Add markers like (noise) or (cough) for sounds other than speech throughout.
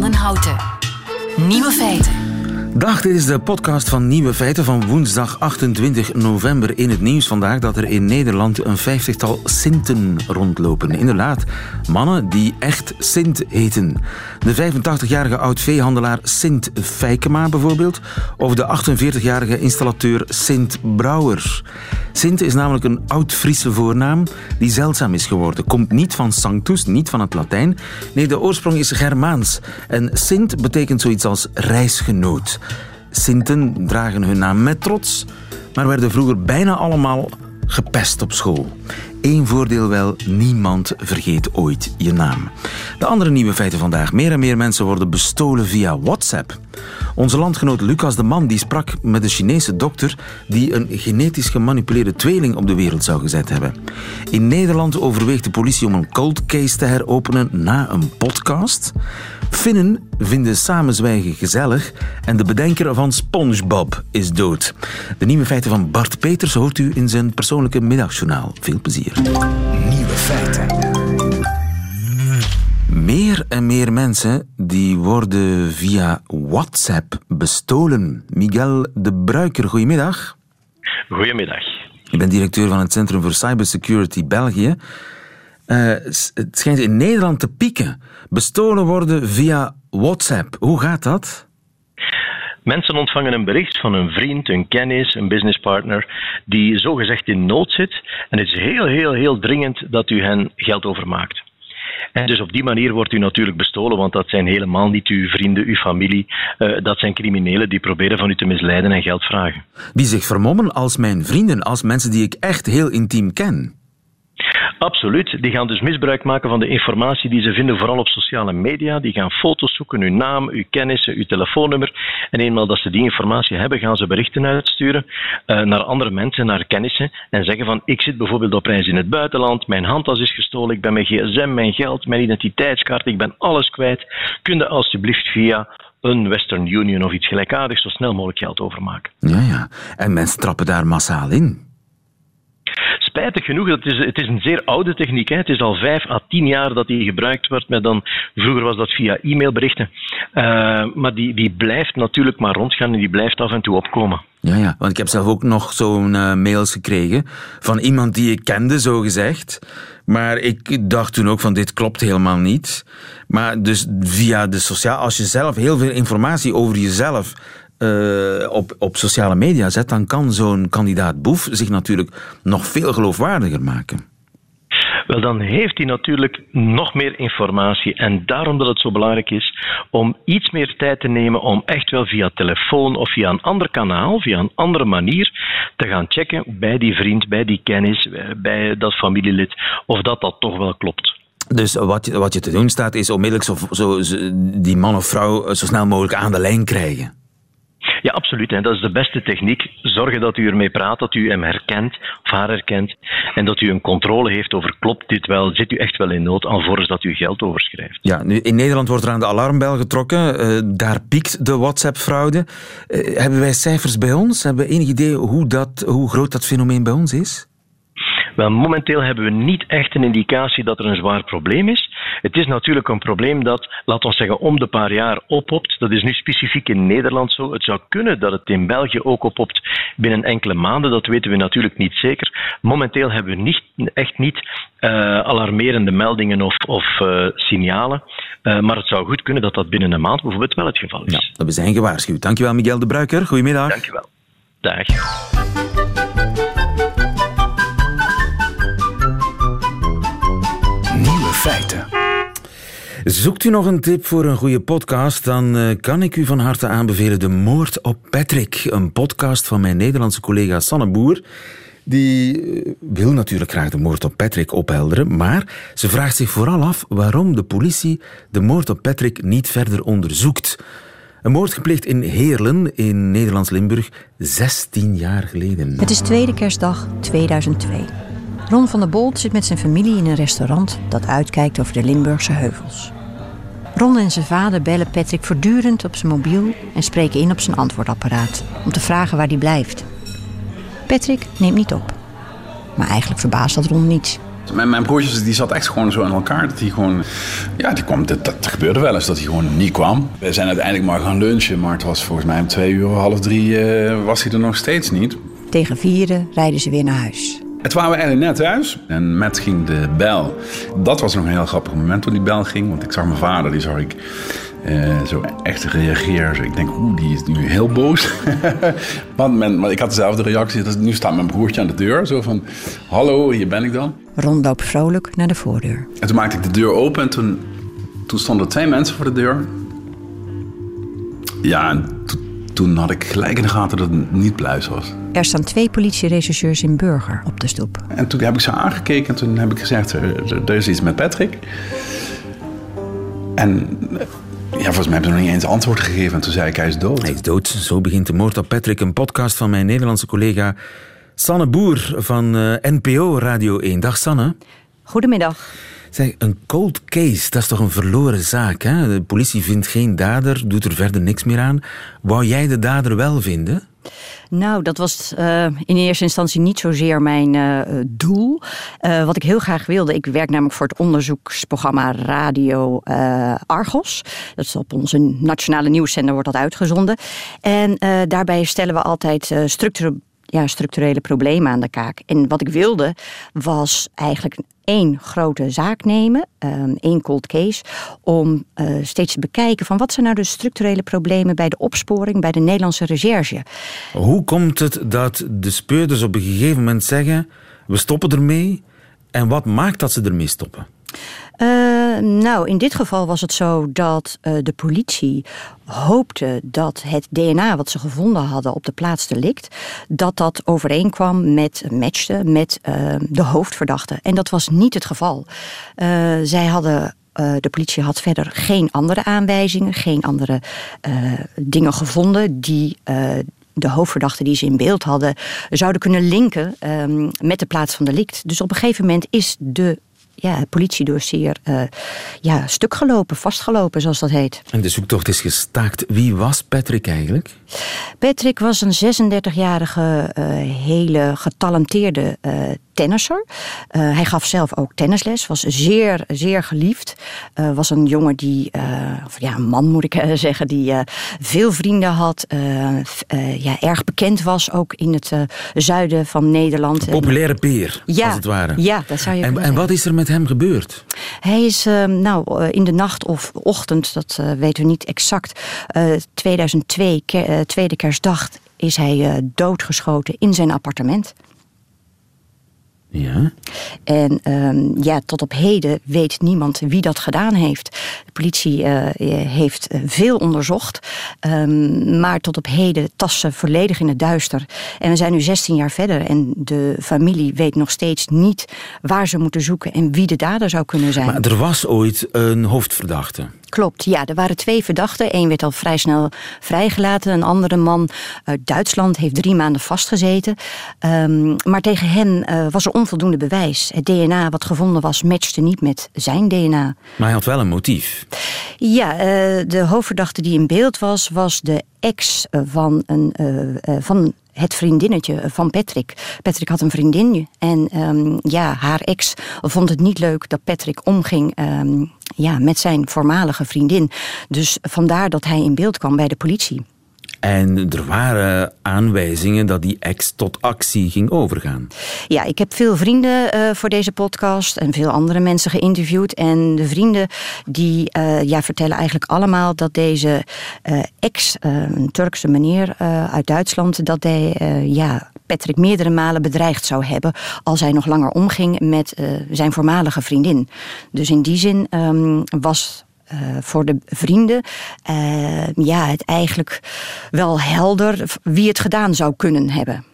van den Houten. Nieuwe feiten. Dag, dit is de podcast van Nieuwe Feiten van woensdag 28 november. In het nieuws vandaag dat er in Nederland een vijftigtal Sinten rondlopen. Inderdaad, mannen die echt Sint heten. De 85-jarige oud-veehandelaar Sint Feikema bijvoorbeeld. Of de 48-jarige installateur Sint Brouwer. Sint is namelijk een oud-Friese voornaam die zeldzaam is geworden. Komt niet van Sanctus, niet van het Latijn. Nee, de oorsprong is Germaans. En Sint betekent zoiets als reisgenoot. Sinten dragen hun naam met trots, maar werden vroeger bijna allemaal gepest op school. Eén voordeel wel, niemand vergeet ooit je naam. De andere nieuwe feiten vandaag. Meer en meer mensen worden bestolen via WhatsApp. Onze landgenoot Lucas de Man die sprak met een Chinese dokter die een genetisch gemanipuleerde tweeling op de wereld zou gezet hebben. In Nederland overweegt de politie om een cold case te heropenen na een podcast. Finnen vinden samenzwijgen gezellig en de bedenker van SpongeBob is dood. De nieuwe feiten van Bart Peters hoort u in zijn persoonlijke middagjournaal. Veel plezier. Nieuwe feiten. Meer en meer mensen die worden via WhatsApp bestolen. Miguel de Bruiker, goedemiddag. Goedemiddag. Je bent directeur van het Centrum voor Cybersecurity België. Uh, het schijnt in Nederland te pieken. Bestolen worden via WhatsApp. Hoe gaat dat? Mensen ontvangen een bericht van een vriend, een kennis, een businesspartner die zogezegd in nood zit. En het is heel, heel, heel dringend dat u hen geld overmaakt. En dus op die manier wordt u natuurlijk bestolen, want dat zijn helemaal niet uw vrienden, uw familie. Uh, dat zijn criminelen die proberen van u te misleiden en geld vragen. Die zich vermommen als mijn vrienden, als mensen die ik echt heel intiem ken. Absoluut. Die gaan dus misbruik maken van de informatie die ze vinden, vooral op sociale media. Die gaan foto's zoeken, uw naam, uw kennissen, uw telefoonnummer. En eenmaal dat ze die informatie hebben, gaan ze berichten uitsturen uh, naar andere mensen, naar kennissen. En zeggen van, ik zit bijvoorbeeld op reis in het buitenland, mijn handtas is gestolen, ik ben mijn gsm, mijn geld, mijn identiteitskaart, ik ben alles kwijt. Kun je alsjeblieft via een Western Union of iets gelijkaardigs zo snel mogelijk geld overmaken. Ja, ja. En mensen trappen daar massaal in spijtig genoeg, het is, het is een zeer oude techniek. Hè. Het is al vijf à tien jaar dat die gebruikt wordt. Met dan, vroeger was dat via e-mailberichten. Uh, maar die, die blijft natuurlijk maar rondgaan en die blijft af en toe opkomen. Ja, ja, want ik heb zelf ook nog zo'n uh, mails gekregen van iemand die ik kende, zo gezegd. Maar ik dacht toen ook van dit klopt helemaal niet. Maar dus via de sociaal, als je zelf heel veel informatie over jezelf uh, op, op sociale media zet, dan kan zo'n kandidaat Boef zich natuurlijk nog veel geloofwaardiger maken. Wel, dan heeft hij natuurlijk nog meer informatie. En daarom dat het zo belangrijk is om iets meer tijd te nemen om echt wel via telefoon of via een ander kanaal, via een andere manier, te gaan checken bij die vriend, bij die kennis, bij dat familielid, of dat dat toch wel klopt. Dus wat je, wat je te doen staat, is onmiddellijk zo, zo, die man of vrouw zo snel mogelijk aan de lijn krijgen. Ja, absoluut. En dat is de beste techniek. Zorgen dat u ermee praat, dat u hem herkent of haar herkent. En dat u een controle heeft over klopt dit wel, zit u echt wel in nood, alvorens dat u geld overschrijft. Ja, nu in Nederland wordt er aan de alarmbel getrokken. Uh, daar piekt de WhatsApp-fraude. Uh, hebben wij cijfers bij ons? Hebben we enig idee hoe, dat, hoe groot dat fenomeen bij ons is? Wel, momenteel hebben we niet echt een indicatie dat er een zwaar probleem is. Het is natuurlijk een probleem dat, laten we zeggen, om de paar jaar oppopt. Dat is nu specifiek in Nederland zo. Het zou kunnen dat het in België ook oppopt binnen enkele maanden. Dat weten we natuurlijk niet zeker. Momenteel hebben we niet, echt niet uh, alarmerende meldingen of, of uh, signalen. Uh, maar het zou goed kunnen dat dat binnen een maand bijvoorbeeld wel het geval is. Ja, dat we zijn gewaarschuwd. Dankjewel, Miguel de Bruiker. Goedemiddag. Dankjewel. Dag. Nieuwe feiten. Zoekt u nog een tip voor een goede podcast, dan uh, kan ik u van harte aanbevelen De Moord op Patrick. Een podcast van mijn Nederlandse collega Sanne Boer. Die uh, wil natuurlijk graag de moord op Patrick ophelderen, maar ze vraagt zich vooral af waarom de politie de moord op Patrick niet verder onderzoekt. Een moord gepleegd in Heerlen in Nederlands-Limburg 16 jaar geleden. Het is tweede kerstdag 2002. Ron van der Bolt zit met zijn familie in een restaurant dat uitkijkt over de Limburgse heuvels. Ron en zijn vader bellen Patrick voortdurend op zijn mobiel en spreken in op zijn antwoordapparaat om te vragen waar hij blijft. Patrick neemt niet op. Maar eigenlijk verbaast dat Ron niet. Mijn, mijn broertje die zat echt gewoon zo in elkaar. Dat hij gewoon, ja, die kwam, dat, dat gebeurde wel eens dat hij gewoon niet kwam. We zijn uiteindelijk maar gaan lunchen, maar het was volgens mij om twee uur, half drie uh, was hij er nog steeds niet. Tegen vieren rijden ze weer naar huis. Het waren we eigenlijk net thuis en met ging de bel. Dat was nog een heel grappig moment toen die bel ging. Want ik zag mijn vader, die zag ik uh, zo echt reageren. Ik denk, oeh, die is nu heel boos. (laughs) maar, maar ik had dezelfde reactie. Dus nu staat mijn broertje aan de deur. Zo van, hallo, hier ben ik dan. Ron loopt vrolijk naar de voordeur. En toen maakte ik de deur open en toen, toen stonden twee mensen voor de deur. Ja, en toen had ik gelijk in de gaten dat het niet pluis was. Er staan twee politierechercheurs in Burger op de stoep. En toen heb ik ze aangekeken en toen heb ik gezegd, er, is iets met Patrick. En ja, volgens mij hebben ze nog niet eens antwoord gegeven. En toen zei ik, hij is dood. Hij is dood. Zo begint de moord op Patrick. Een podcast van mijn Nederlandse collega Sanne Boer van uh, eh, NPO Radio 1. Dag Sanne. Goedemiddag. Zeg, een cold case, dat is toch een verloren zaak? Hè? De politie vindt geen dader, doet er verder niks meer aan. Wou jij de dader wel vinden? Nou, dat was uh, in eerste instantie niet zozeer mijn uh, doel. Uh, wat ik heel graag wilde, ik werk namelijk voor het onderzoeksprogramma Radio Argos. Dat is op onze nationale nieuwszender wordt dat uitgezonden. En daarbij stellen we altijd structurele ja, structurele problemen aan de kaak. En wat ik wilde was eigenlijk één grote zaak nemen, um, één cold case, om uh, steeds te bekijken van wat zijn nou de structurele problemen bij de opsporing bij de Nederlandse recherche. Hoe komt het dat de speurders op een gegeven moment zeggen: we stoppen ermee? En wat maakt dat ze ermee stoppen? Uh, nou, in dit geval was het zo dat uh, de politie hoopte dat het DNA wat ze gevonden hadden op de plaats delict, dat dat overeenkwam met, matchte met uh, de hoofdverdachte. En dat was niet het geval. zij hadden de politie had verder geen andere aanwijzingen, geen andere dingen gevonden die de hoofdverdachten die ze in beeld hadden, zouden kunnen linken um, met de plaats van delict. Dus op een gegeven moment is de ja, politiedossier uh, ja, stuk gelopen, vastgelopen, zoals dat heet. En de zoektocht is gestaakt. Wie was Patrick eigenlijk? Patrick was een 36-jarige, uh, hele getalenteerde uh, tennisser. Uh, hij gaf zelf ook tennisles, was zeer, zeer geliefd. Was een jongen die, of ja, een man moet ik (laughs) zeggen, die veel vrienden had. ja, erg bekend was ook in het zuiden van Nederland. Een populaire peer, ja, als het ware. Ja, dat zou je en, en wat is er met hem gebeurd? Hij is nou, in de nacht of ochtend, dat weten we niet exact, 2002, tweede kerstdag, is hij doodgeschoten in zijn appartement. Ja. En um, ja, tot op heden weet niemand wie dat gedaan heeft. De politie uh, heeft eh, veel onderzocht, um, maar tot op heden tassen volledig in het duister. En we zijn nu 16 jaar verder en de familie weet nog steeds niet waar ze moeten zoeken en wie de dader zou kunnen zijn. Maar er was ooit een hoofdverdachte. Klopt, ja. Er waren twee verdachten. Eén werd al vrij snel vrijgelaten. Een andere man uit Duitsland heeft drie maanden vastgezeten. Um, maar tegen hen uh, was er onvoldoende bewijs. Het DNA wat gevonden was matchte niet met zijn DNA. Maar hij had wel een motief. Ja, uh, de hoofdverdachte die in beeld was, was de ex van een, uh, van het vriendinnetje van Patrick. Patrick had een vriendin en um, ja, haar ex vond het niet leuk dat Patrick omging um, ja, met zijn voormalige vriendin. Dus vandaar dat hij in beeld kwam bij de politie. En er waren aanwijzingen dat die ex tot actie ging overgaan. Ja, ik heb veel vrienden uh, voor deze podcast en veel andere mensen geïnterviewd. En de vrienden die uh, ja, vertellen eigenlijk allemaal dat deze uh, ex, een Turkse meneer uit Duitsland, dat hij ja, Patrick meerdere malen bedreigd zou hebben als hij nog langer omging met zijn voormalige vriendin. Dus in die zin um, was voor de vrienden uh, ja, het eigenlijk wel helder wie het gedaan zou kunnen hebben.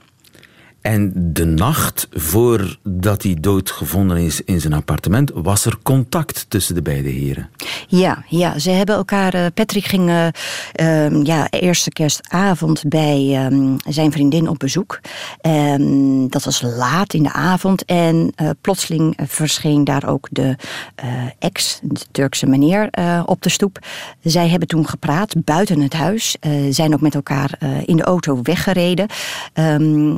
En de nacht voordat hij doodgevonden is in zijn appartement, was er contact tussen de beide heren? Ja, ja ze hebben elkaar. Uh, Patrick ging uh, ja, eerste kerstavond bij ehm, zijn vriendin op bezoek. Ehm, dat was laat in de avond. En eh, plotseling verscheen daar ook de eh, ex, de Turkse meneer, op de stoep. Zij hebben toen gepraat buiten het huis. zijn ook met elkaar in de auto weggereden.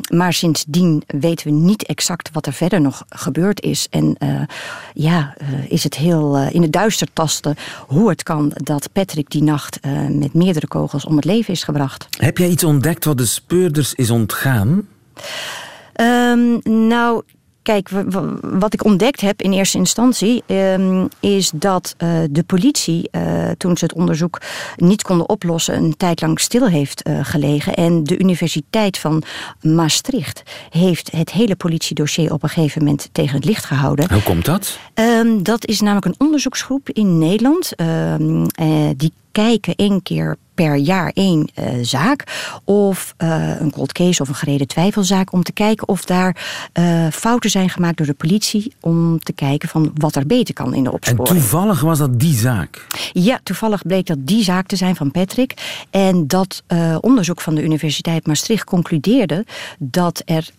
Maar sinds sindsdien weten we niet exact wat er verder nog gebeurd is. En ja, is het heel in het duister tasten hoe het kan dat Patrick die nacht met meerdere kogels om het leven is gebracht. Heb jij iets ontdekt wat de speurders is ontgaan? Um, nou, Kijk, wat ik ontdekt heb in eerste instantie ehm, is dat uh, de politie, uh, toen ze het onderzoek niet konden oplossen, een tijd lang stil heeft uh, gelegen. En de Universiteit van Maastricht heeft het hele politiedossier op een gegeven moment tegen het licht gehouden. Hoe komt dat? Um, dat is namelijk een onderzoeksgroep in Nederland. Um, die kijken één keer per jaar één uh, zaak. Of uh, een cold case of een gereden twijfelzaak. Om te kijken of daar uh, fouten zijn gemaakt door de politie. Om te kijken van wat er beter kan in de opsporing. En toevallig was dat die zaak? Ja, toevallig bleek dat die zaak te zijn van Patrick. En dat onderzoek van de Universiteit Maastricht concludeerde dat er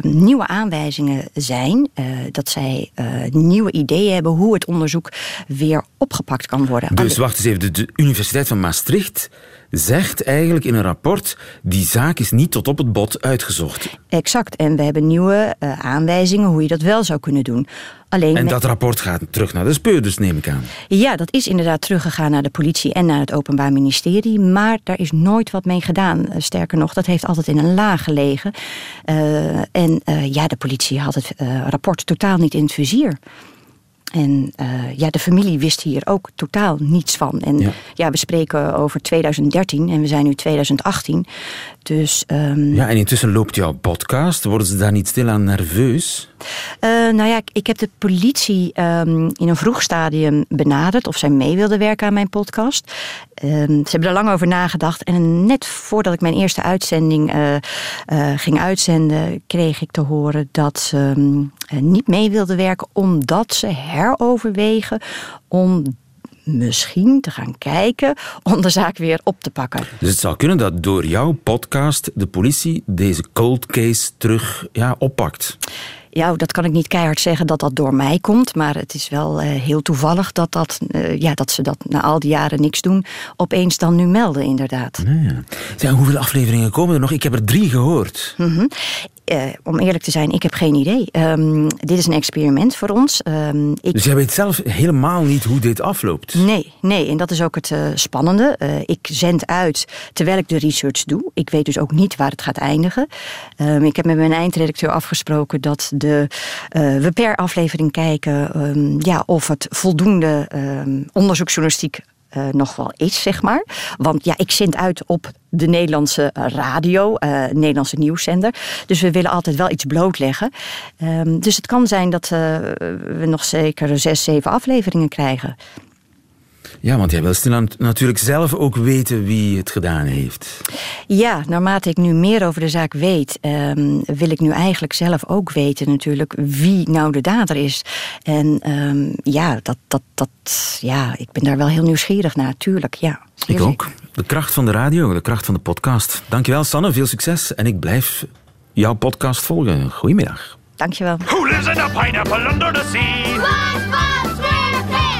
nieuwe aanwijzingen zijn. dat zij nieuwe ideeën hebben hoe het onderzoek weer opgepakt kan worden. Dus wacht eens even, de, de Universiteit van Maastricht zegt eigenlijk in een rapport... die zaak is niet tot op het bot uitgezocht. Exact. En we hebben nieuwe uh, aanwijzingen hoe je dat wel zou kunnen doen. Alleen en dat rapport gaat terug naar de speurders, neem ik aan. Ja, dat is inderdaad teruggegaan naar de politie en naar het Openbaar Ministerie. Maar daar is nooit wat mee gedaan. Uh, sterker nog, dat heeft altijd in een laag gelegen. Uh, en ja, de politie had het rapport totaal niet in het vizier. En uh, ja, de familie wist hier ook totaal niets van. En ja. ja. we spreken over 2013 en we zijn nu 2018. Dus, um... Ja, en intussen loopt jouw podcast. Worden ze daar niet stilaan nerveus? Uh, nou ja, ik heb de politie um, in een vroeg stadium benaderd of zij mee wilden werken aan mijn podcast. Um, ze hebben er lang over nagedacht. En net voordat ik mijn eerste uitzending uh, uh, ging uitzenden, kreeg ik te horen dat ze niet mee wilden werken, omdat ze heroverwegen om misschien te gaan kijken om de zaak weer op te pakken. Dus het zou kunnen dat door jouw podcast de politie deze cold case terug ja, oppakt. Ja, dat kan ik niet keihard zeggen dat dat door mij komt. Maar het is wel uh, heel toevallig dat, dat, uh, ja, dat ze dat na al die jaren niks doen... opeens dan nu melden, inderdaad. Ja. ja. hoeveel afleveringen komen er nog? Ik heb er drie gehoord. Mm -hmm. Uh, om eerlijk te zijn, ik heb geen idee. Um, dit is een experiment voor ons. Um, ik... Dus jij weet zelf helemaal niet hoe dit afloopt? Nee, nee en dat is ook het uh, spannende. Uh, ik zend uit terwijl ik de research doe. Ik weet dus ook niet waar het gaat eindigen. Um, ik heb met mijn eindredacteur afgesproken dat de, we per aflevering kijken ja, of het voldoende onderzoeksjournalistiek uh, nog wel is, zeg maar. Want ja, ik zend uit op de Nederlandse radio, uh, Nederlandse nieuwszender. Dus we willen altijd wel iets blootleggen. Um, dus het kan zijn dat uh, we nog zeker zes, zeven afleveringen krijgen. Ja, want jij wil natuurlijk zelf ook weten wie het gedaan heeft. Ja, naarmate ik nu meer over de zaak weet, um, wil ik nu eigenlijk zelf ook weten natuurlijk wie nou de dader is. En um, ja, dat, dat, dat, ja, ik ben daar wel heel nieuwsgierig naar, tuurlijk, ja. Ik ook. De kracht van de radio, de kracht van de podcast. Dankjewel Sanne, veel succes. En ik blijf jouw podcast volgen. Goedemiddag. Dankjewel. Who lives in a pineapple under the sea?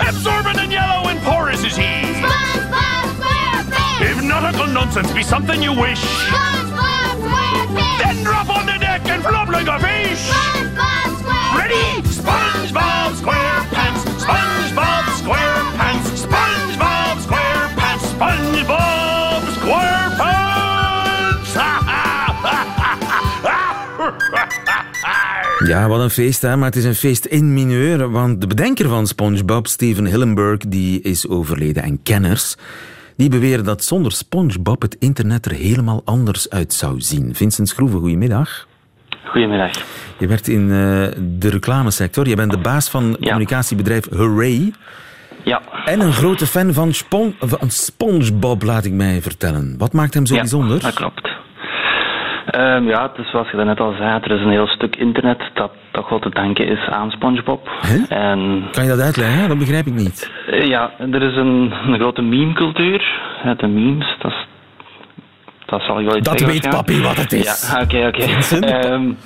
Absorbent and yellow and porous is he. SpongeBob SquarePants! If nautical nonsense be something you wish. SpongeBob SquarePants! Then drop on the deck and flop like a fish. SpongeBob SquarePants! Ready? SpongeBob Ja, wat een feest, hè? maar het is een feest in mineur. Want de bedenker van SpongeBob, Steven Hillenburg, die is overleden. En kenners die beweren dat zonder SpongeBob het internet er helemaal anders uit zou zien. Vincent Schroeven, goedemiddag. Goedemiddag. Je werkt in uh, de reclamesector. Je bent de baas van ja. communicatiebedrijf Hooray. Ja. En een grote fan van, Spon van SpongeBob, laat ik mij vertellen. Wat maakt hem zo ja, bijzonder? dat klopt. Um, ja, dus zoals je net al zei, er is een heel stuk internet dat toch wel te danken is aan SpongeBob. Huh? En, kan je dat uitleggen? Dat begrijp ik niet. Uh, ja, er is een, een grote meme-cultuur. De memes, dat, is, dat zal ik wel iets dat weet papi wat het is. Ja, oké, oké. Um,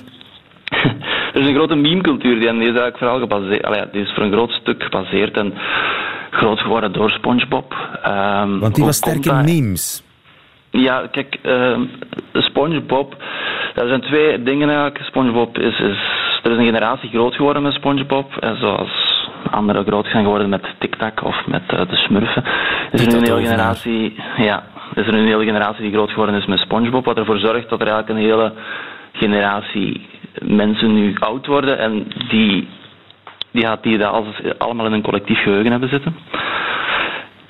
(laughs) er is een grote meme-cultuur die, die is eigenlijk vooral gebaseerd, allee, die is voor een groot stuk gebaseerd en groot geworden door SpongeBob. Um, Want die was sterk in memes. Ja, kijk, uh, SpongeBob, er zijn twee dingen eigenlijk. SpongeBob is, is, er is een generatie groot geworden met SpongeBob, en zoals anderen groot zijn geworden met TikTok of met uh, de Smurfen. Is er nu een hele generatie, ja, is er een hele generatie die groot geworden is met SpongeBob, wat ervoor zorgt dat er eigenlijk een hele generatie mensen nu oud worden en die, die, die dat allemaal in een collectief geheugen hebben zitten.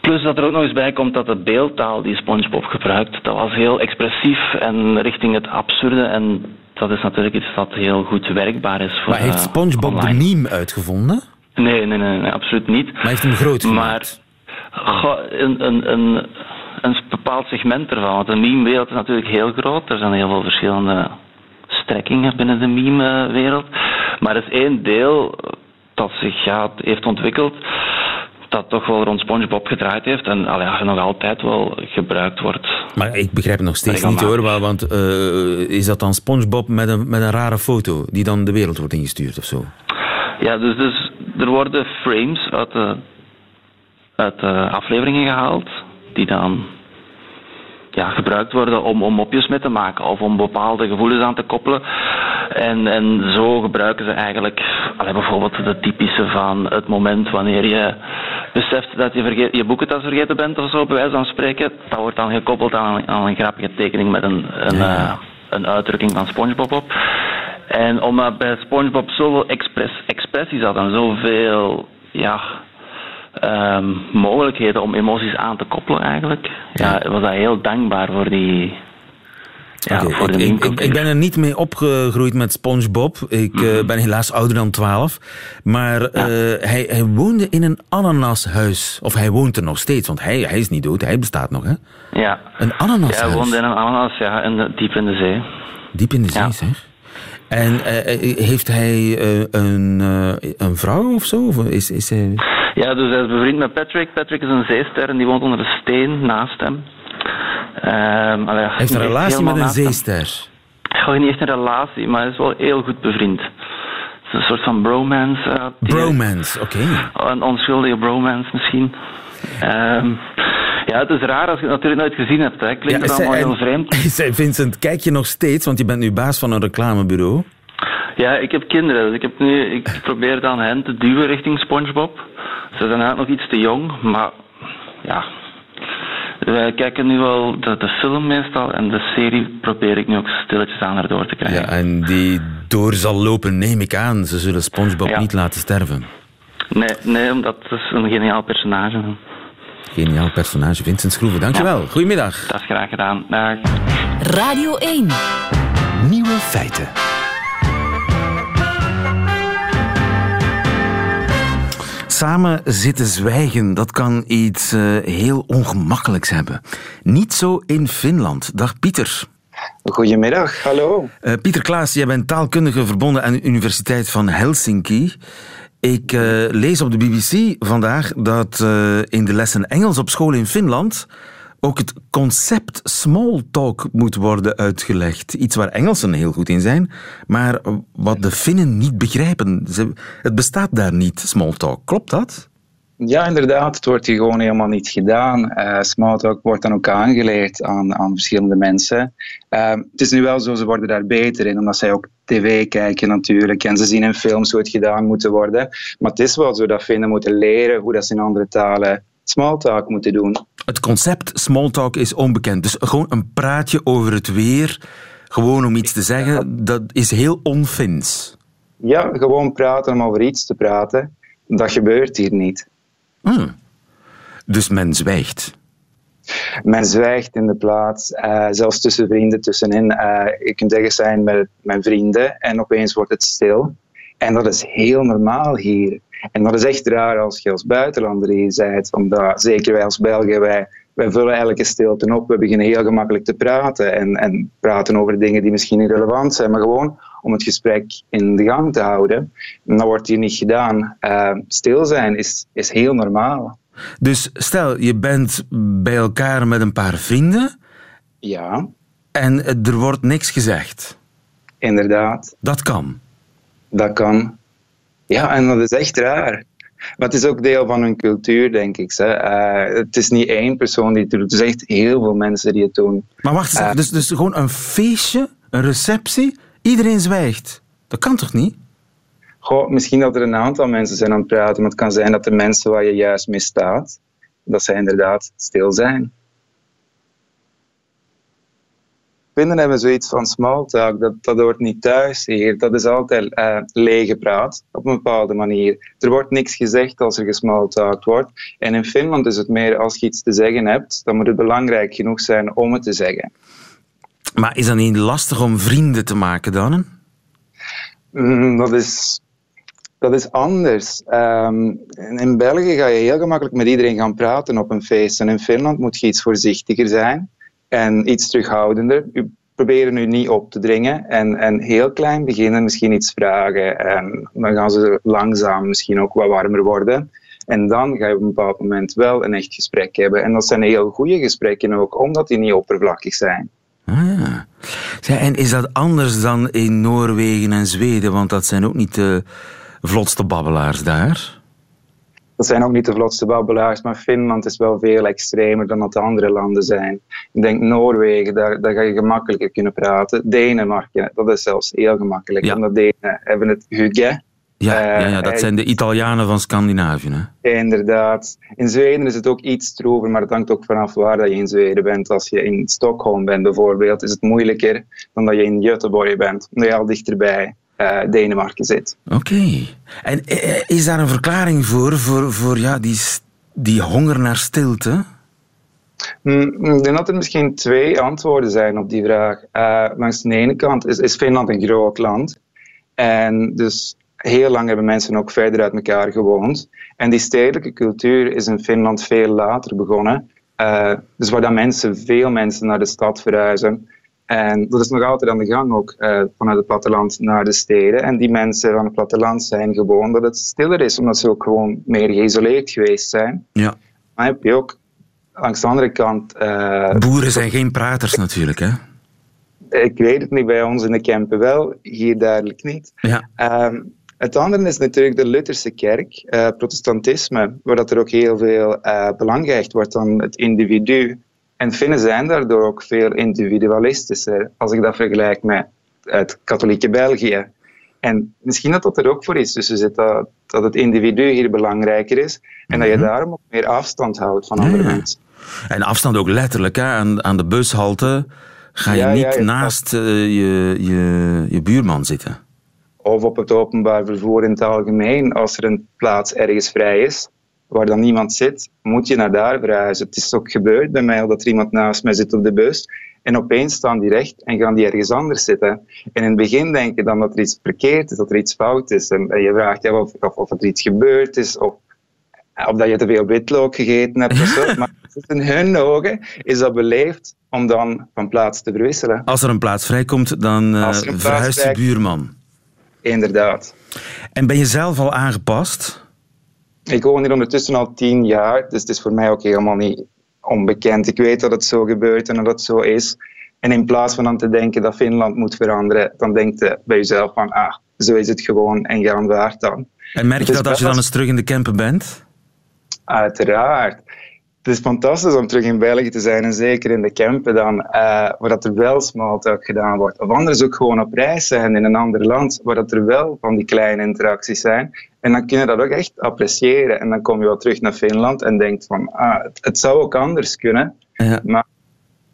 Plus dat er ook nog eens bij komt dat de beeldtaal die SpongeBob gebruikt, dat was heel expressief en richting het absurde. En dat is natuurlijk iets dat heel goed werkbaar is. Voor, maar heeft eh, SpongeBob de meme uitgevonden? Nee, nee, nee, nee, absoluut niet. Maar heeft hem groot gemaakt? Maar een, een, een, een bepaald segment ervan. Want de meme-wereld is natuurlijk heel groot. Er zijn heel veel verschillende strekkingen binnen de meme-wereld. Maar er is één deel dat zich ja, heeft ontwikkeld dat toch wel rond SpongeBob gedraaid heeft en allee, nog altijd wel gebruikt wordt. Maar ik begrijp het nog steeds niet hoor, want uh, is dat dan SpongeBob met een, met een rare foto die dan de wereld wordt ingestuurd of zo? Ja, dus, dus er worden frames uit de, uit de afleveringen gehaald die dan ja, gebruikt worden om, om mopjes mee te maken of om bepaalde gevoelens aan te koppelen. En, en zo gebruiken ze eigenlijk allee, bijvoorbeeld de typische van het moment wanneer je beseft dat je vergeet, je boekentas vergeten bent of zo, bij wijze van spreken. Dat wordt dan gekoppeld aan, aan een grappige tekening met een, een, uh, een uitdrukking van SpongeBob op. En omdat bij SpongeBob zoveel express, expressies had en zoveel ja, um, mogelijkheden om emoties aan te koppelen eigenlijk, ja, was dat heel dankbaar voor die, ja, voor de ik, ik, ik, ben er niet mee opgegroeid met SpongeBob. Ik mm -hmm. uh, ben helaas ouder dan 12. Maar uh, hij, hij, woonde in een ananashuis. Of hij woont er nog steeds, want hij, hij is niet dood, hij bestaat nog, hè? Ja. Een ananashuis? Ja, hij woonde in een ananas, ja, in de, diep in de zee. Diep in de zee, zeg? En uh, heeft hij een, een vrouw of zo? Of is, is hij... Ja, dus hij is bevriend met Patrick. Patrick is een zeester en die woont onder de steen naast hem. Um, allee, hij heeft een relatie met een zeester? Gewoon niet echt een relatie, maar hij is wel heel goed bevriend. Het is een soort van bromance. Uh, bromance, oké. Okay. Een onschuldige bromance misschien. Um, ja, het is raar als je het natuurlijk nooit gezien hebt. Hè. Klinkt ja, allemaal heel vreemd. (laughs) Vincent, kijk je nog steeds, want je bent nu baas van een reclamebureau. Ja, ik heb kinderen. Dus ik, heb nu, ik probeer dan hen te duwen richting SpongeBob. Ze zijn eigenlijk nog iets te jong, maar ja. Wij kijken nu wel de, de film meestal en de serie probeer ik nu ook stilletjes aan erdoor te krijgen. Ja, en die door zal lopen, neem ik aan. Ze zullen SpongeBob niet laten sterven. Nee, nee, omdat het is een geniaal personage Geniaal personage, Vincent Schroeven. Dankjewel. Ja. Goedemiddag. Dat is graag gedaan. Dag. Radio 1. Nieuwe feiten. Samen zitten zwijgen, dat kan iets uh, heel ongemakkelijks hebben. Niet zo in Finland. Dag Pieter. Goedemiddag, hallo. Uh, Pieter Klaas, jij bent taalkundige verbonden aan de Universiteit van Helsinki. Ik uh, lees op de BBC vandaag dat in de lessen Engels op school in Finland ook het concept small talk moet worden uitgelegd. Iets waar Engelsen heel goed in zijn, maar wat de Finnen niet begrijpen. Het bestaat daar niet, small talk. Klopt dat? Ja, inderdaad. Het wordt hier gewoon helemaal niet gedaan. Uh, small talk wordt dan ook aangeleerd aan, aan verschillende mensen. Uh, het is nu wel zo, ze worden daar beter in, omdat zij ook tv kijken natuurlijk. En ze zien in films hoe het gedaan moet worden. Maar het is wel zo dat Finnen moeten leren hoe dat ze in andere talen smalltalk moeten doen. Het concept smalltalk is onbekend. Dus gewoon een praatje over het weer, gewoon om iets te zeggen, dat is heel onfins. Ja, gewoon praten om over iets te praten. Dat gebeurt hier niet. Hmm. Dus men zwijgt? Men zwijgt in de plaats, uh, zelfs tussen vrienden tussenin. Uh, je kunt zeggen zijn met mijn vrienden en opeens wordt het stil. En dat is heel normaal hier. En dat is echt raar als je als buitenlander hier bent, omdat zeker wij als Belgen, wij, wij vullen elke stilte op. We beginnen heel gemakkelijk te praten en, en praten over dingen die misschien niet relevant zijn, maar gewoon om het gesprek in de gang te houden. En dat wordt hier niet gedaan. Uh, stil zijn is, is heel normaal. Dus stel, je bent bij elkaar met een paar vrienden. Ja. En er wordt niks gezegd. Inderdaad. Dat kan. Dat kan. Ja, en dat is echt raar. Maar het is ook deel van hun cultuur, denk ik. Uh, het is niet één persoon die het doet. Het is echt heel veel mensen die het doen. Maar wacht eens, uh, dus, dus gewoon een feestje, een receptie, iedereen zwijgt. Dat kan toch niet? Goh, misschien dat er een aantal mensen zijn aan het praten, maar het kan zijn dat de mensen waar je juist mee staat, dat zij inderdaad stil zijn. Vinden hebben zoiets van small talk, dat, dat hoort niet thuis hier. Dat is altijd uh, lege praat, op een bepaalde manier. Er wordt niks gezegd als er gesmalltalkt wordt. En in Finland is het meer, als je iets te zeggen hebt, dan moet het belangrijk genoeg zijn om het te zeggen. Maar is dat niet lastig om vrienden te maken dan? Mm, dat is dat is anders. Um, in België ga je heel gemakkelijk met iedereen gaan praten op een feest. En in Finland moet je iets voorzichtiger zijn en iets terughoudender. U proberen nu niet op te dringen en, en heel klein beginnen, misschien iets vragen. En dan gaan ze langzaam misschien ook wat warmer worden. En dan ga je op een bepaald moment wel een echt gesprek hebben. En dat zijn heel goede gesprekken ook, omdat die niet oppervlakkig zijn. Ah, ja. en is dat anders dan in Noorwegen en Zweden? Want dat zijn ook niet de vlotste babbelaars daar? Dat zijn ook niet de vlotste babbelaars, maar Finland is wel veel extremer dan dat de andere landen zijn. Ik denk Noorwegen, daar, daar ga je gemakkelijker kunnen praten. Denemarken, dat is zelfs heel gemakkelijk. Ja. Omdat Denen hebben het hygge. Ja, ja, ja, dat eh, zijn de Italianen van Scandinavië. Hè? Inderdaad. In Zweden is het ook iets stroever, maar het hangt ook vanaf waar dat je in Zweden bent. Als je in Stockholm bent bijvoorbeeld, is het moeilijker dan dat je in Göteborg bent, omdat je al dichterbij uh, Denemarken zit. Oké. En eh, is daar een verklaring voor, voor, voor ja, die, die honger naar stilte? Mm, ik denk dat er misschien twee antwoorden zijn op die vraag. Uh, langs de ene kant is, is Finland een groot land. En dus heel lang hebben mensen ook verder uit elkaar gewoond. En die stedelijke cultuur is in Finland veel later begonnen. Uh, dus waar dan mensen, veel mensen naar de stad verhuizen. En dat is nog altijd aan de gang ook uh, vanuit het platteland naar de steden. En die mensen van het platteland zijn gewoon dat het stiller is, omdat ze ook gewoon meer geïsoleerd geweest zijn. Ja. Maar heb je ook langs de andere kant... Uh, Boeren zijn geen praters natuurlijk, hè? Ik weet het niet, bij ons in de Kempen wel, hier duidelijk niet. Ja. Um, het andere is natuurlijk de Lutherse kerk, uh, protestantisme, waar dat er ook heel veel belang gehecht wordt aan het individu. En Finnen zijn daardoor ook veel individualistischer, als ik dat vergelijk met het katholieke België. En misschien dat dat er ook voor is. Dus je dat, dat het individu hier belangrijker is en dat je mhm. daarom ook meer afstand houdt van andere mensen. En afstand ook letterlijk, hè? Aan, aan de bushalte ga je niet naast uh, je, je, je buurman zitten. Of op het openbaar vervoer in het algemeen, als er een plaats ergens vrij is, waar dan niemand zit, moet je naar daar verhuizen. Het is ook gebeurd bij mij dat er iemand naast mij zit op de bus en opeens staan die recht en gaan die ergens anders zitten. En in het begin denk je dan dat er iets verkeerd is, dat er iets fout is. En, je vraagt je of, of, of, er iets gebeurd is of, of dat je te veel witlook gegeten hebt of zo. (laughs) Maar in hun ogen is dat beleefd om dan van plaats te verwisselen. Als er een plaats vrijkomt, dan uh, verhuist je buurman. Inderdaad. En ben je zelf al aangepast? Ik woon hier ondertussen al tien jaar, dus het is voor mij ook helemaal niet onbekend. Ik weet dat het zo gebeurt en dat het zo is. En in plaats van dan te denken dat Finland moet veranderen, dan denk je bij jezelf van, ah, zo is het gewoon en ga aanvaard dan. En merk je dat als je dan eens terug in de camper bent? Uiteraard het is fantastisch om terug in België te zijn en zeker in de campen dan, uh, waar dat er wel smalltalk gedaan wordt. Of anders ook gewoon op reis zijn in een ander land, waar dat er wel van die kleine interacties zijn. En dan kun je dat ook echt appreciëren. En dan kom je wel terug naar Finland en denkt van, ah, het, het zou ook anders kunnen, ja. maar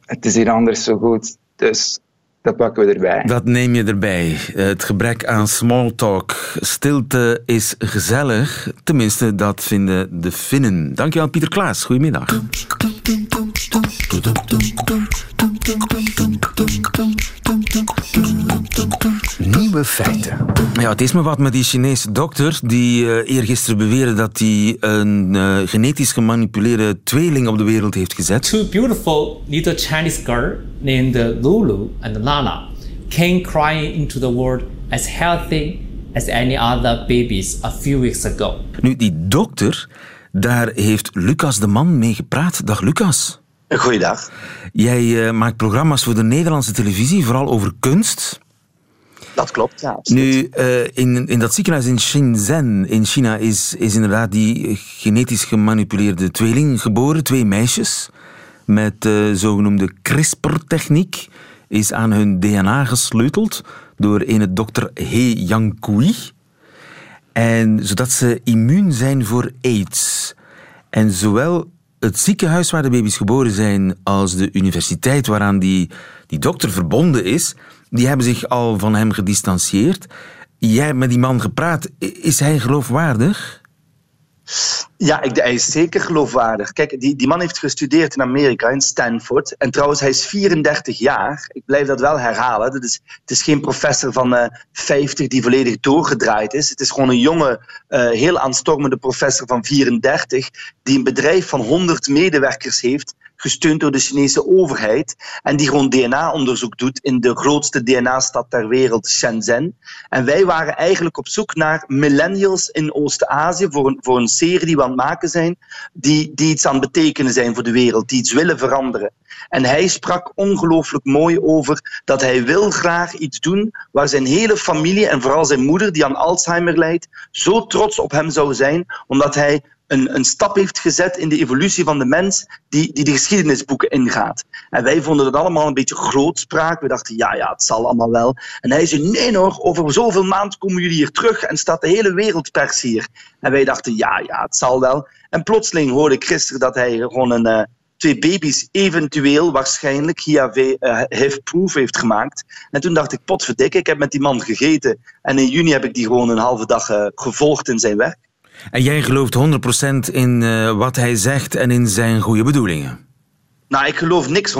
het is hier anders zo goed. Dus dat pakken we erbij. Dat neem je erbij. Het gebrek aan small talk. Stilte is gezellig. Tenminste, dat vinden de Finnen. Dankjewel, Pieter Klaas. Goedemiddag. Nieuwe feiten. Ja, het is me wat met die Chinese dokter die uh, eergisteren beweerde dat hij een uh, genetisch gemanipuleerde tweeling op de wereld heeft gezet. Two beautiful little Chinese girl named Lulu and Lana came crying into the world as healthy as any other babies a few weeks ago. Nu, die dokter, daar heeft Lucas de Man mee gepraat. Dag Lucas. Goeiedag. Jij uh, maakt programma's voor de Nederlandse televisie, vooral over kunst. Dat klopt, ja. Nu, uh, in, in dat ziekenhuis in Shenzhen in China is, is inderdaad die genetisch gemanipuleerde tweeling geboren, twee meisjes, met uh, zogenoemde CRISPR-techniek, is aan hun DNA gesleuteld door een dokter He Yang-kui. En zodat ze immuun zijn voor AIDS. En zowel het ziekenhuis waar de baby's geboren zijn als de universiteit waaraan die, die dokter verbonden is, die hebben zich al van hem gedistanceerd. Jij hebt met die man gepraat. Is hij geloofwaardig? Ja, ik, hij is zeker geloofwaardig. Kijk, die, die man heeft gestudeerd in Amerika, in Stanford. En trouwens, hij is 34 jaar. Ik blijf dat wel herhalen. Dat is, het is geen professor van uh, 50 die volledig doorgedraaid is. Het is gewoon een jonge, uh, heel aanstormende professor van 34 die een bedrijf van 100 medewerkers heeft gesteund door de Chinese overheid. En die gewoon DNA-onderzoek doet in de grootste DNA-stad ter wereld, Shenzhen. En wij waren eigenlijk op zoek naar millennials in Oost-Azië voor een, voor een serie die we aan het maken zijn, die, die iets aan het betekenen zijn voor de wereld, die iets willen veranderen. En hij sprak ongelooflijk mooi over dat hij wil graag iets doen waar zijn hele familie en vooral zijn moeder, die aan Alzheimer lijdt, zo trots op hem zou zijn, omdat hij een, een stap heeft gezet in de evolutie van de mens die, die de geschiedenisboeken ingaat. En wij vonden het allemaal een beetje grootspraak. We dachten, ja, ja, het zal allemaal wel. En hij zei, nee hoor, over zoveel maanden komen jullie hier terug en staat de hele wereldpers hier. En wij dachten, ja, ja, het zal wel. En plotseling hoorde ik gisteren dat hij gewoon een... Uh, twee baby's eventueel waarschijnlijk uh, HIV-proof heeft gemaakt. En toen dacht ik, potverdikke, ik heb met die man gegeten. En in juni heb ik die gewoon een halve dag uh, gevolgd in zijn werk. En jij gelooft 100% in uh, wat hij zegt en in zijn goede bedoelingen? Nou, ik geloof niks 100%.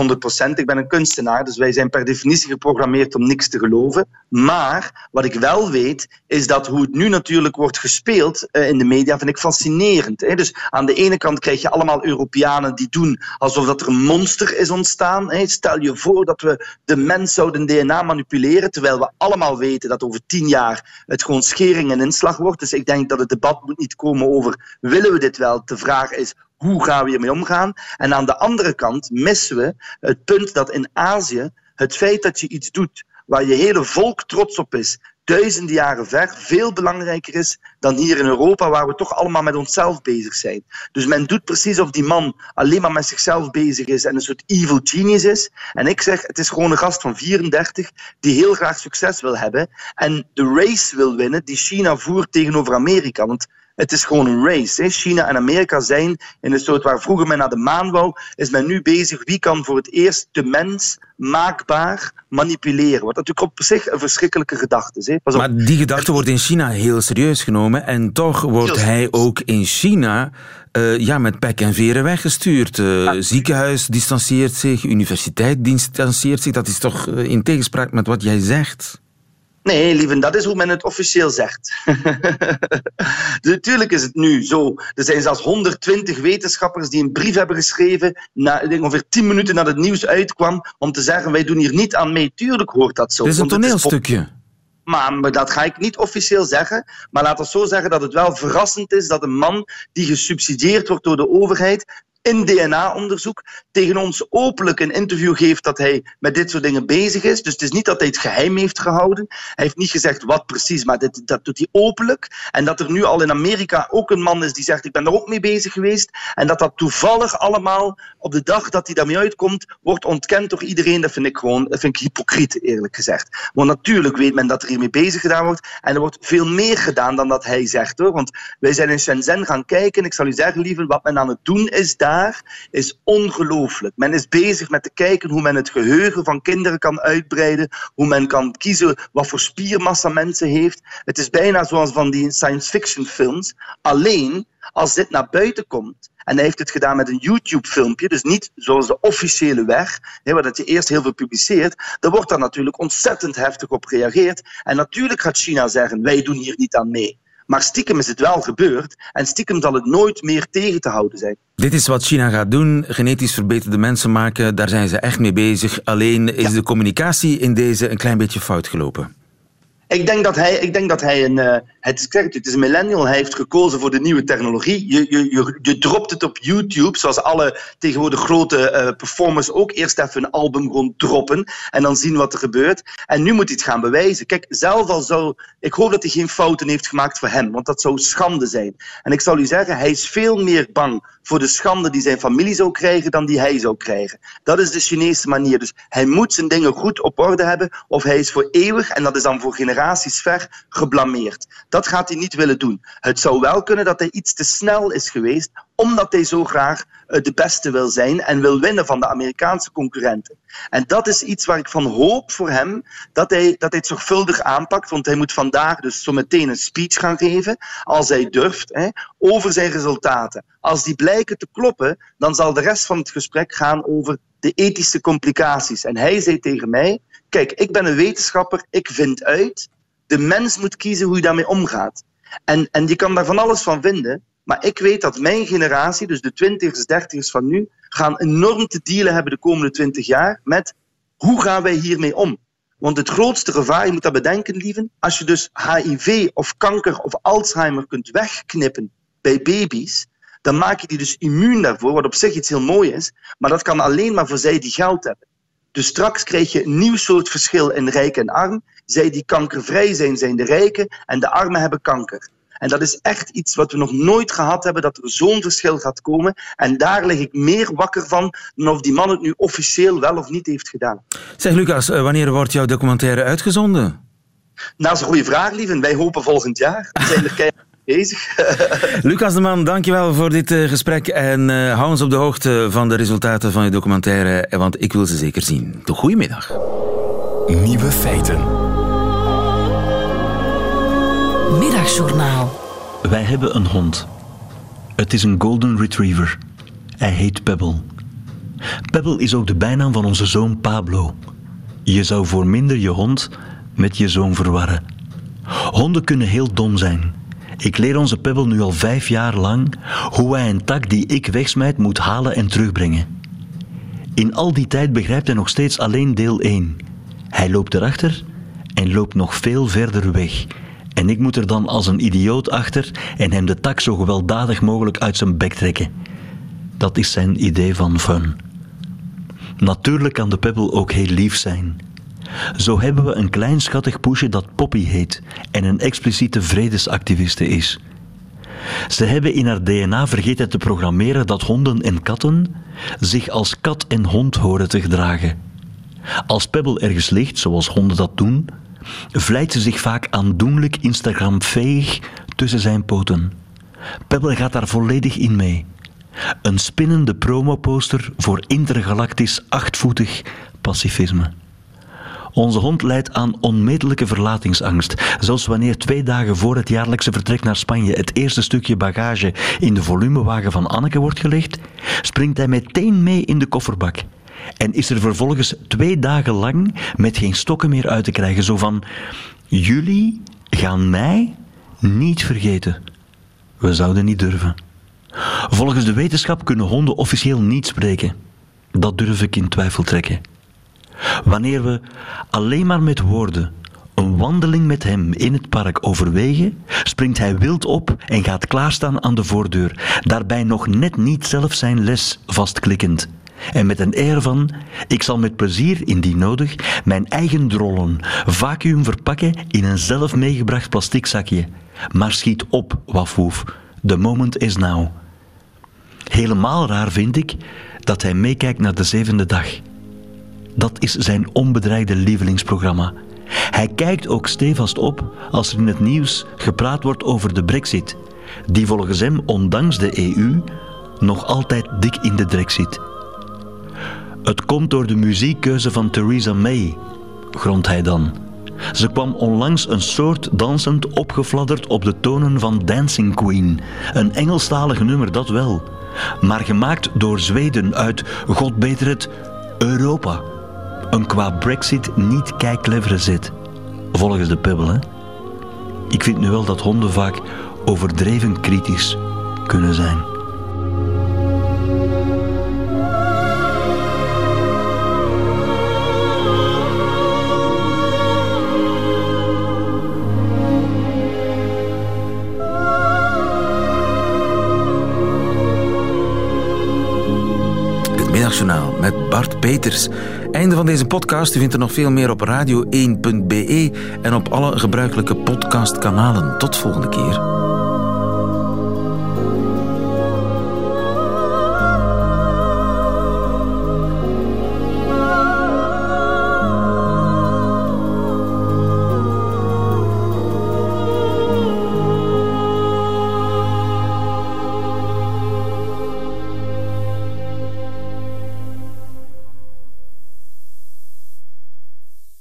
Ik ben een kunstenaar, dus wij zijn per definitie geprogrammeerd om niks te geloven. Maar wat ik wel weet, is dat hoe het nu natuurlijk wordt gespeeld uh, in de media, vind ik fascinerend. Dus aan de ene kant krijg je allemaal Europeanen die doen alsof dat er een monster is ontstaan. Stel je voor dat we de mens zouden DNA manipuleren, terwijl we allemaal weten dat over tien jaar het gewoon schering en inslag wordt. Dus ik denk dat het debat moet niet komen over willen we dit wel. De vraag is hoe gaan we hiermee omgaan? En aan de andere kant missen we het punt dat in Azië het feit dat je iets doet waar je hele volk trots op is, duizenden jaren ver, veel belangrijker is dan hier in Europa, waar we toch allemaal met onszelf bezig zijn. Dus men doet precies of die man alleen maar met zichzelf bezig is en een soort evil genius is. En ik zeg, het is gewoon een gast van 34 die heel graag succes wil hebben en de race wil winnen die China voert tegenover Amerika. Want het is gewoon een race. Hè. China en Amerika zijn in een soort waar vroeger men naar de maan wou, is men nu bezig wie kan voor het eerst de mens maakbaar manipuleren. Wat natuurlijk op zich een verschrikkelijke gedachte is. Hè. Maar die gedachte wordt in China heel serieus genomen en toch wordt hij ook in China uh, ja, met pek en veren weggestuurd. Uh, ja. Ziekenhuis distancieert zich, universiteit distancieert zich. Dat is toch uh, in tegenspraak met wat jij zegt? Nee, lieve, dat is hoe men het officieel zegt. (laughs) natuurlijk is het nu zo. Er zijn zelfs 120 wetenschappers die een brief hebben geschreven, na, ongeveer 10 minuten nadat het nieuws uitkwam, om te zeggen: wij doen hier niet aan mee. Tuurlijk hoort dat zo. Het is een toneelstukje. Maar, dat ga ik niet officieel zeggen. Maar laten we zo zeggen dat het wel verrassend is dat een man die gesubsidieerd wordt door de overheid in DNA-onderzoek tegen ons openlijk een interview geeft dat hij met dit soort dingen bezig is. Dus het is niet dat hij het geheim heeft gehouden. Hij heeft niet gezegd wat precies, maar dit, dat doet hij openlijk. En dat er nu al in Amerika ook een man is die zegt ik ben er ook mee bezig geweest. En dat dat toevallig allemaal op de dag dat hij daarmee uitkomt, wordt ontkend door iedereen. Dat vind ik gewoon dat vind ik hypocriet, eerlijk gezegd. Want natuurlijk weet men dat er hiermee bezig gedaan wordt. En er wordt veel meer gedaan dan dat hij zegt hoor. Want wij zijn in Shenzhen gaan kijken. Ik zal u zeggen, lieve, wat men aan het doen is daar is ongelooflijk. Men is bezig met te kijken hoe men het geheugen van kinderen kan uitbreiden, hoe men kan kiezen wat voor spiermassa mensen heeft. Het is bijna zoals van die science fiction films. Alleen als dit naar buiten komt, en hij heeft het gedaan met een YouTube-filmpje, dus niet zoals de officiële weg, waar dat je eerst heel veel publiceert, dan wordt daar natuurlijk ontzettend heftig op gereageerd. En natuurlijk gaat China zeggen, wij doen hier niet aan mee. Maar stiekem is het wel gebeurd en stiekem zal het nooit meer tegen te houden zijn. Dit is wat China gaat doen, genetisch verbeterde mensen maken, daar zijn ze echt mee bezig. Alleen is ja. de communicatie in deze een klein beetje fout gelopen. Ik denk dat hij, ik denk dat hij een. Uh, het, is, het is een millennial. Hij heeft gekozen voor de nieuwe technologie. Je, je, je, je dropt het op YouTube, zoals alle tegenwoordig grote uh, performers ook. Eerst even een album gewoon droppen en dan zien wat er gebeurt. En nu moet hij het gaan bewijzen. Kijk, zelf al zou. Ik hoop dat hij geen fouten heeft gemaakt voor hem, want dat zou schande zijn. En ik zal u zeggen, hij is veel meer bang voor de schande die zijn familie zou krijgen dan die hij zou krijgen. Dat is de Chinese manier. Dus hij moet zijn dingen goed op orde hebben, of hij is voor eeuwig, en dat is dan voor generaties ver, geblameerd. Dat gaat hij niet willen doen. Het zou wel kunnen dat hij iets te snel is geweest, omdat hij zo graag eh, de beste wil zijn en wil winnen van de Amerikaanse concurrenten. En dat is iets waar ik van hoop voor hem dat hij, dat hij het zorgvuldig aanpakt, want hij moet vandaag dus zo meteen een speech gaan geven, als hij durft, hè, over zijn resultaten. Als die blijken te kloppen, dan zal de rest van het gesprek gaan over de ethische complicaties. En hij zei tegen mij, kijk, ik ben een wetenschapper, ik vind uit, de mens moet kiezen hoe je daarmee omgaat. En, en je kan daar van alles van vinden, maar ik weet dat mijn generatie, dus de twintigers, dertigers van nu, gaan enorm te dealen hebben de komende twintig jaar met hoe gaan wij hiermee om? Want het grootste gevaar, je moet dat bedenken, lieven, als je dus HIV of kanker of Alzheimer kunt wegknippen bij baby's, dan maak je die dus immuun daarvoor, wat op zich iets heel moois is, maar dat kan alleen maar voor zij die geld hebben. Dus straks krijg je een nieuw soort verschil in rijk en arm. Zij die kankervrij zijn, zijn de rijken en de armen hebben kanker. En dat is echt iets wat we nog nooit gehad hebben, dat er zo'n verschil gaat komen. En daar lig ik meer wakker van dan of die man het nu officieel wel of niet heeft gedaan. Zeg Lucas, eh, wanneer wordt jouw documentaire uitgezonden? Nou, dat is een goede vraag, lieve. Wij hopen volgend jaar. We zijn er keihard bezig. (laughs) Lucas de Man, dankjewel voor dit uh, gesprek. En uh, hou ons op de hoogte van de resultaten van je documentaire, want ik wil ze zeker zien. Tot goedemiddag. Nieuwe feiten. Middagjournaal. Wij hebben een hond. Het is een golden retriever. Hij heet Pebble. Pebble is ook de bijnaam van onze zoon Pablo. Je zou voor minder je hond met je zoon verwarren. Honden kunnen heel dom zijn. Ik leer onze Pebble nu al vijf jaar lang hoe hij een tak die ik wegsmijt moet halen en terugbrengen. In al die tijd begrijpt hij nog steeds alleen deel 1. Hij loopt erachter en loopt nog veel verder weg en ik moet er dan als een idioot achter en hem de tak zo gewelddadig mogelijk uit zijn bek trekken. Dat is zijn idee van fun. Natuurlijk kan de Pebble ook heel lief zijn. Zo hebben we een klein schattig poesje dat Poppy heet en een expliciete vredesactiviste is. Ze hebben in haar DNA vergeten te programmeren dat honden en katten zich als kat en hond horen te gedragen. Als Pebble ergens ligt, zoals honden dat doen, vlijt ze zich vaak aandoenlijk Instagram-veeg tussen zijn poten. Pebble gaat daar volledig in mee. Een spinnende promoposter voor intergalactisch achtvoetig pacifisme. Onze hond leidt aan onmetelijke verlatingsangst. Zelfs wanneer twee dagen voor het jaarlijkse vertrek naar Spanje het eerste stukje bagage in de volumewagen van Anneke wordt gelegd, springt hij meteen mee in de kofferbak en is er vervolgens twee dagen lang met geen stokken meer uit te krijgen. Zo van, jullie gaan mij niet vergeten. We zouden niet durven. Volgens de wetenschap kunnen honden officieel niet spreken. Dat durf ik in twijfel trekken. Wanneer we alleen maar met woorden een wandeling met hem in het park overwegen, springt hij wild op en gaat klaarstaan aan de voordeur, daarbij nog net niet zelf zijn les vastklikkend. En met een air van, ik zal met plezier, indien nodig, mijn eigen drollen vacuüm verpakken in een zelf meegebracht plastic zakje. Maar schiet op, wafwoef. The moment is now. Helemaal raar vind ik dat hij meekijkt naar de zevende dag. Dat is zijn onbedreigde lievelingsprogramma. Hij kijkt ook stevast op als er in het nieuws gepraat wordt over de brexit, die volgens hem, ondanks de EU, nog altijd dik in de drek zit. Het komt door de muziekkeuze van Theresa May, grondt hij dan. Ze kwam onlangs een soort dansend opgefladderd op de tonen van Dancing Queen. Een Engelstalig nummer, dat wel. Maar gemaakt door Zweden uit, god beter het, Europa. Een qua Brexit niet kei clevere zet. Volgens de Pebble, hè? Ik vind nu wel dat honden vaak overdreven kritisch kunnen zijn. Peters. Einde van deze podcast. U vindt er nog veel meer op radio1.be en op alle gebruikelijke podcastkanalen. Tot volgende keer.